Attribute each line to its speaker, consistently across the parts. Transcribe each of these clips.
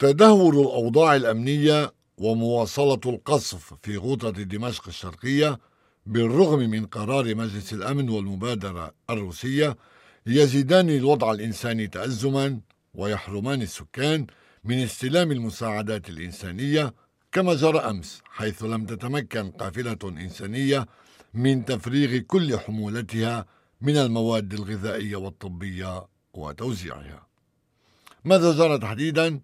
Speaker 1: تدهور الأوضاع الأمنية ومواصلة القصف في غوطة دمشق الشرقية بالرغم من قرار مجلس الأمن والمبادرة الروسية يزيدان الوضع الإنساني تأزما ويحرمان السكان من استلام المساعدات الإنسانية كما جرى أمس حيث لم تتمكن قافلة إنسانية من تفريغ كل حمولتها من المواد الغذائية والطبية وتوزيعها. ماذا جرى تحديدا؟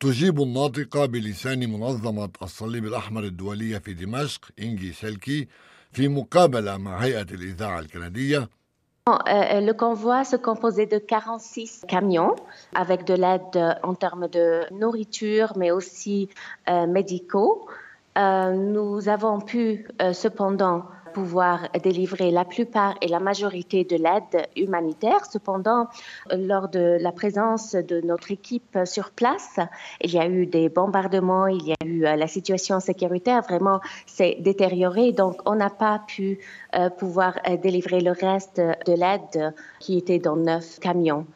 Speaker 1: تجيب الناطقة بلسان منظمة الصليب الأحمر الدولية في دمشق إنجي سلكي في مقابلة مع هيئة الإذاعة الكندية
Speaker 2: Le convoi se composait de 46 camions avec de l'aide en termes de nourriture, mais aussi euh, médicaux. Euh, nous avons pu euh, cependant pouvoir délivrer la plupart et la majorité de l'aide humanitaire. Cependant, lors de la présence de notre équipe sur place, il y a eu des bombardements, il y a eu euh, la situation sécuritaire vraiment s'est détériorée, donc on n'a pas pu euh, pouvoir euh, délivrer le reste de l'aide qui était dans neuf camions.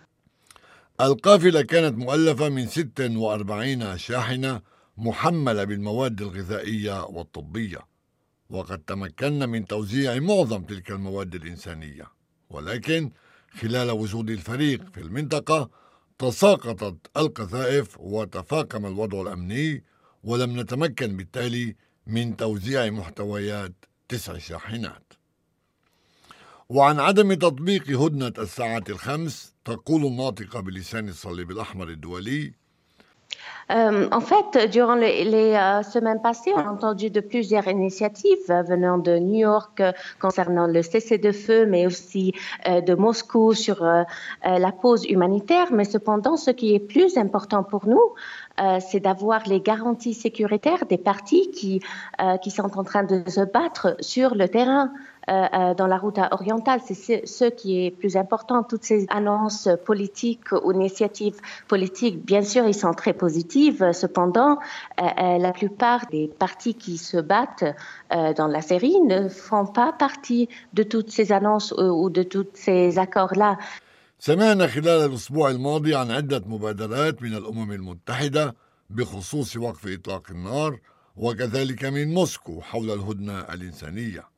Speaker 1: القافلة كانت مؤلفة من 46 شاحنة محملة بالمواد الغذائية والطبية وقد تمكنا من توزيع معظم تلك المواد الإنسانية. ولكن خلال وجود الفريق في المنطقة تساقطت القذائف وتفاقم الوضع الأمني ولم نتمكن بالتالي من توزيع محتويات تسع شاحنات. وعن عدم تطبيق هدنة الساعة الخمس تقول الناطقة بلسان الصليب الأحمر الدولي
Speaker 2: Euh, en fait, durant les, euh, semaines passées, on a entendu de plusieurs initiatives euh, venant de New York concernant le cessez-de-feu, mais aussi de Moscou sur la pause humanitaire. Mais cependant, ce qui est plus important pour nous, c'est d'avoir les garanties sécuritaires des partis qui, qui sont en train de se battre sur le terrain. Euh, euh, dans la route orientale. C'est ce qui est plus important. Toutes ces annonces politiques ou initiatives politiques, bien sûr, ils sont très positives. Cependant, euh, la plupart des partis qui se battent dans la série ne font pas partie de toutes ces annonces ou de tous ces accords-là.
Speaker 1: سمعنا خلال الأسبوع الماضي عن عدة مبادرات من الأمم المتحدة بخصوص وقف إطلاق النار وكذلك من موسكو حول الهدنة الإنسانية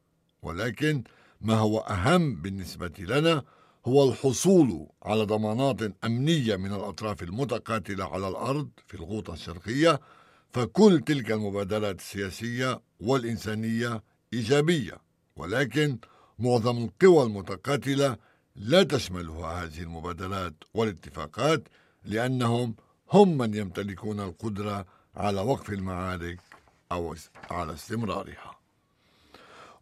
Speaker 1: ولكن ما هو أهم بالنسبة لنا هو الحصول على ضمانات أمنية من الأطراف المتقاتلة على الأرض في الغوطة الشرقية فكل تلك المبادرات السياسية والإنسانية إيجابية. ولكن معظم القوى المتقاتلة لا تشملها هذه المبادرات والاتفاقات لأنهم هم من يمتلكون القدرة على وقف المعارك أو على استمرارها.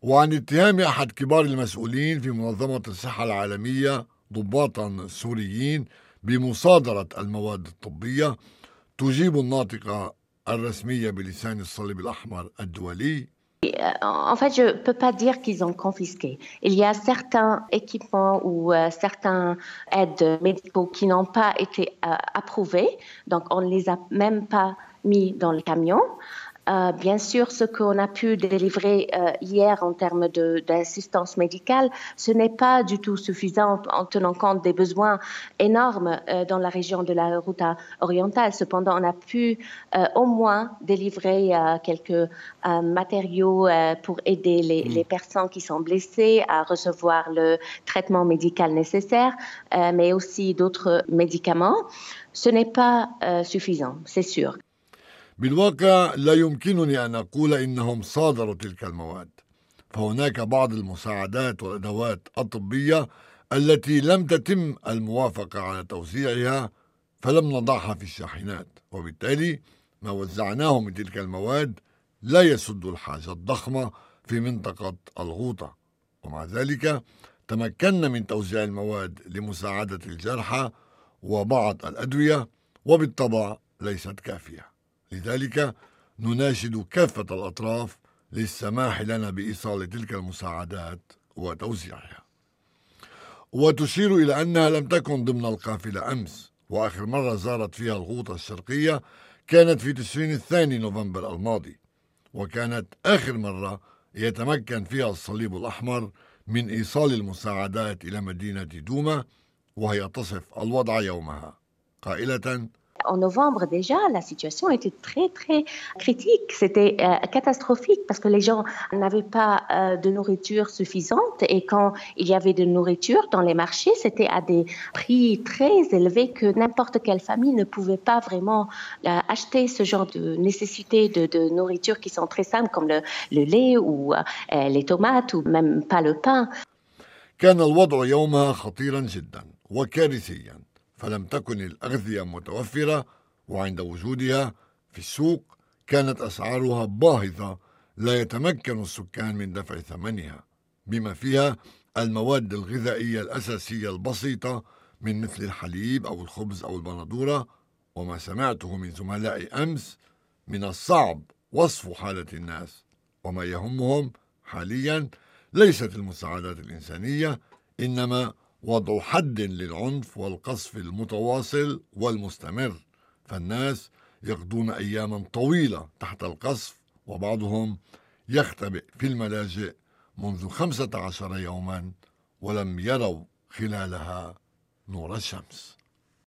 Speaker 1: وعن اتهام أحد كبار المسؤولين في منظمة الصحة العالمية ضباطا سوريين بمصادرة المواد الطبية تجيب الناطقة الرسمية بلسان الصليب الأحمر الدولي
Speaker 2: En fait, je ne peux pas dire qu'ils ont confisqué. Il y a certains équipements ou euh, certains aides médicaux qui n'ont pas été euh, approuvés, donc on ne les a même pas mis dans le camion. Euh, bien sûr, ce qu'on a pu délivrer euh, hier en termes d'assistance médicale, ce n'est pas du tout suffisant en, tenant compte des besoins énormes euh, dans la région de la route orientale. Cependant, on a pu au moins délivrer quelques matériaux pour aider les, mm. les, personnes qui sont blessées à recevoir le traitement médical nécessaire, mais aussi d'autres médicaments. Ce n'est pas suffisant, c'est sûr.
Speaker 1: بالواقع لا يمكنني أن أقول إنهم صادروا تلك المواد فهناك بعض المساعدات والأدوات الطبية التي لم تتم الموافقة على توزيعها فلم نضعها في الشاحنات وبالتالي ما وزعناه من تلك المواد لا يسد الحاجة الضخمة في منطقة الغوطة. ومع ذلك تمكنا من توزيع المواد لمساعدة الجرحى وبعض الأدوية وبالطبع ليست كافية. لذلك نناشد كافة الأطراف للسماح لنا بإيصال تلك المساعدات وتوزيعها. وتشير إلى أنها لم تكن ضمن القافلة أمس وآخر مرة زارت فيها الغوطة الشرقية كانت في تشرين الثاني نوفمبر الماضي وكانت آخر مرة يتمكن فيها الصليب الأحمر من إيصال المساعدات إلى مدينة دوما وهي تصف الوضع يومها. قائلة
Speaker 2: en novembre déjà, la situation était très, très critique. C'était euh, catastrophique parce que les gens n'avaient pas euh, de nourriture suffisante et quand il y avait de nourriture dans les marchés, c'était à des prix très élevés que n'importe quelle famille ne pouvait pas vraiment euh, acheter ce genre de nécessités de, de, nourriture qui sont très simples comme le, le lait ou les tomates ou même pas le pain.
Speaker 1: كان الوضع يومها خطيرا جدا وكارثيا فلم تكن الأغذية متوفرة وعند وجودها في السوق كانت أسعارها باهظة لا يتمكن السكان من دفع ثمنها بما فيها المواد الغذائية الأساسية البسيطة من مثل الحليب أو الخبز أو البندورة وما سمعته من زملائي أمس من الصعب وصف حالة الناس وما يهمهم حاليا ليست المساعدات الإنسانية إنما وضع حد للعنف والقصف المتواصل والمستمر. فالناس يقضون أياما طويلة تحت القصف وبعضهم يختبئ في الملاجئ منذ خمسة عشر يوما ولم يروا خلالها نور الشمس.